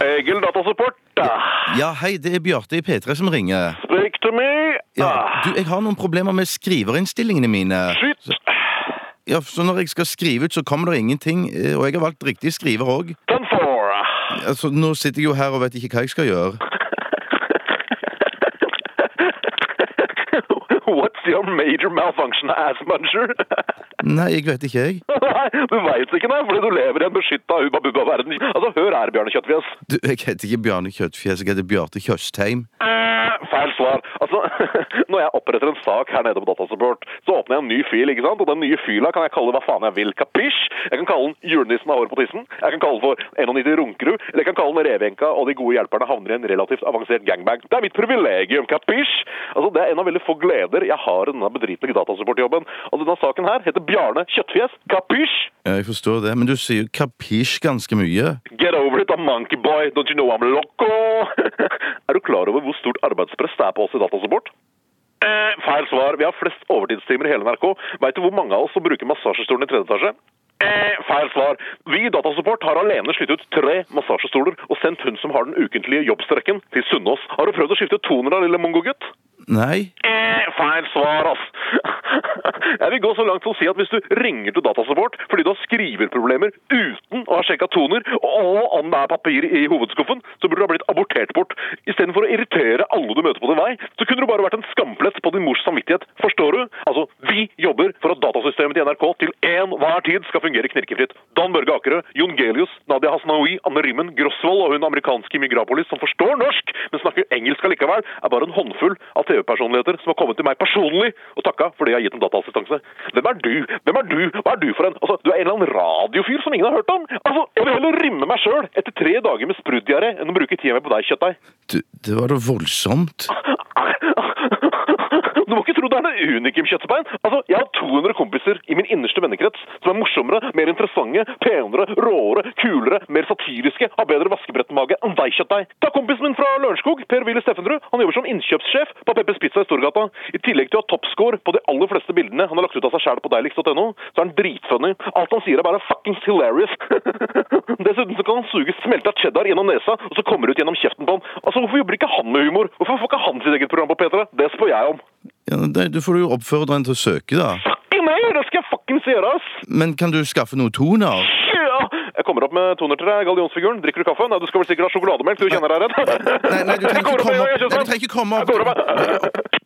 Egil Datasupport. Ja, hei, det er Bjarte i P3 som ringer. Speak to me. Ja, du, jeg har noen problemer med skriverinnstillingene mine. Shit. Ja, Så når jeg skal skrive ut, så kommer det ingenting. eh, Og jeg har valgt riktig skriver òg. Altså, nå sitter jeg jo her og vet ikke hva jeg skal gjøre. What's your major malfunction, ass muncher? Nei, jeg vet ikke, jeg. Nei, du veit ikke nei, fordi du lever i en beskytta hubba bubba-verden. Altså, hør her, Bjørne Kjøttfjes. Du, Jeg heter ikke Bjarne Kjøttfjes, jeg heter Bjarte Tjøstheim. Feil svar. Altså, når jeg oppretter en sak her nede på Datasupport, så åpner jeg en ny fil, ikke sant? Og den nye fila kan jeg kalle hva faen jeg vil. Kapisj? Jeg kan kalle den julenissen av hår på tissen. Jeg kan kalle den for 91 Runkerud. Eller jeg kan kalle den Revenka og de gode hjelperne havner i en relativt avansert gangbang. Det er mitt privilegium, kapisj? Altså, det er en av veldig få gleder jeg har i denne bedritne datasupportjobben. Og denne saken her heter Bjarne Kjøttfjes. Kapisj? Ja, jeg forstår det, men du sier kapisj ganske mye. Get over it, monkey boy. Don't you know I'm loco? er du klar over hvor stort arbeidspress det er på oss i Datasupport? Eh, feil svar. Vi har flest overtidstimer i hele NRK. Veit du hvor mange av oss som bruker massasjestolen i tredje etasje? Eh, feil svar. Vi i Datasupport har alene slitt ut tre massasjestoler og sendt hun som har den ukentlige jobbstrekken, til Sunnaas. Har du prøvd å skifte toner da, lille mongogutt? Nei? Eh, feil svar, ass. Jeg vil gå så langt til å si at hvis du ringer til Datasupport fordi du har skriverproblemer uten å ha sjekka toner, og om det er papir i hovedskuffen, så burde du ha blitt abortert bort. Istedenfor å irritere alle du møter på din vei, så kunne du bare vært en skamplett på din mors samvittighet. Forstår du? Altså, vi jobber for at datasystemet til NRK til enhver tid skal fungere knirkefritt. Dan Børge Akerø, Jon Gelius, Nadia Hasnaoui, Anne Rimmen, Grosvold og hun amerikanske Migrapolis som forstår norsk, men snakker engelsk allikevel, er bare en håndfull av TV-personligheter som har kommet til meg personlig og takka fordi jeg har gitt en dataassistanse. Hvem er du? Hvem er du? Hva er du for en? Altså, du er en eller annen radiofyr som ingen har hørt om. Altså, jeg vil heller rimme meg sjøl etter tre dager med spruddiaré enn å bruke tida mi på deg, kjøttdeig. Det var da voldsomt. Du må ikke tro det er noe unikum kjøttbein. Altså, Jeg har 200 kompiser i min innerste vennekrets som er morsommere, mer interessante, penere, råere, kulere, mer satiriske, har bedre vaskebrettmage enn deg, kjøttdeig. Ta kompisen min fra Lørenskog, Per Willy Steffenrud. Han jobber som innkjøpssjef på Peppers Pizza i Storgata. I tillegg til å ha toppscore på de aller fleste bildene han har lagt ut av seg sjæl på deiligst.no, så er han dritfunny. Alt han sier er bare fuckings hilarious. Dessuten så kan han suge smelta cheddar gjennom nesa, og så kommer det ut gjennom kjeften på han. Altså, Hvorfor jobber ikke han med humor? Hvorfor får ikke han sitt eget program på P3? Det spør jeg om. Ja, det, du får jo oppfordre en til å søke, da. Fucking meg! Det skal jeg fuckings gjøre, ass! Men kan du skaffe noen toner? Ja! Jeg kommer opp med toner til deg, gallionsfiguren. Drikker du kaffe? Nei, du skal vel sikkert ha sjokolademelk, du kjenner deg redd? Nei, nei, du trenger ikke komme opp. Nei, du trenger ikke komme opp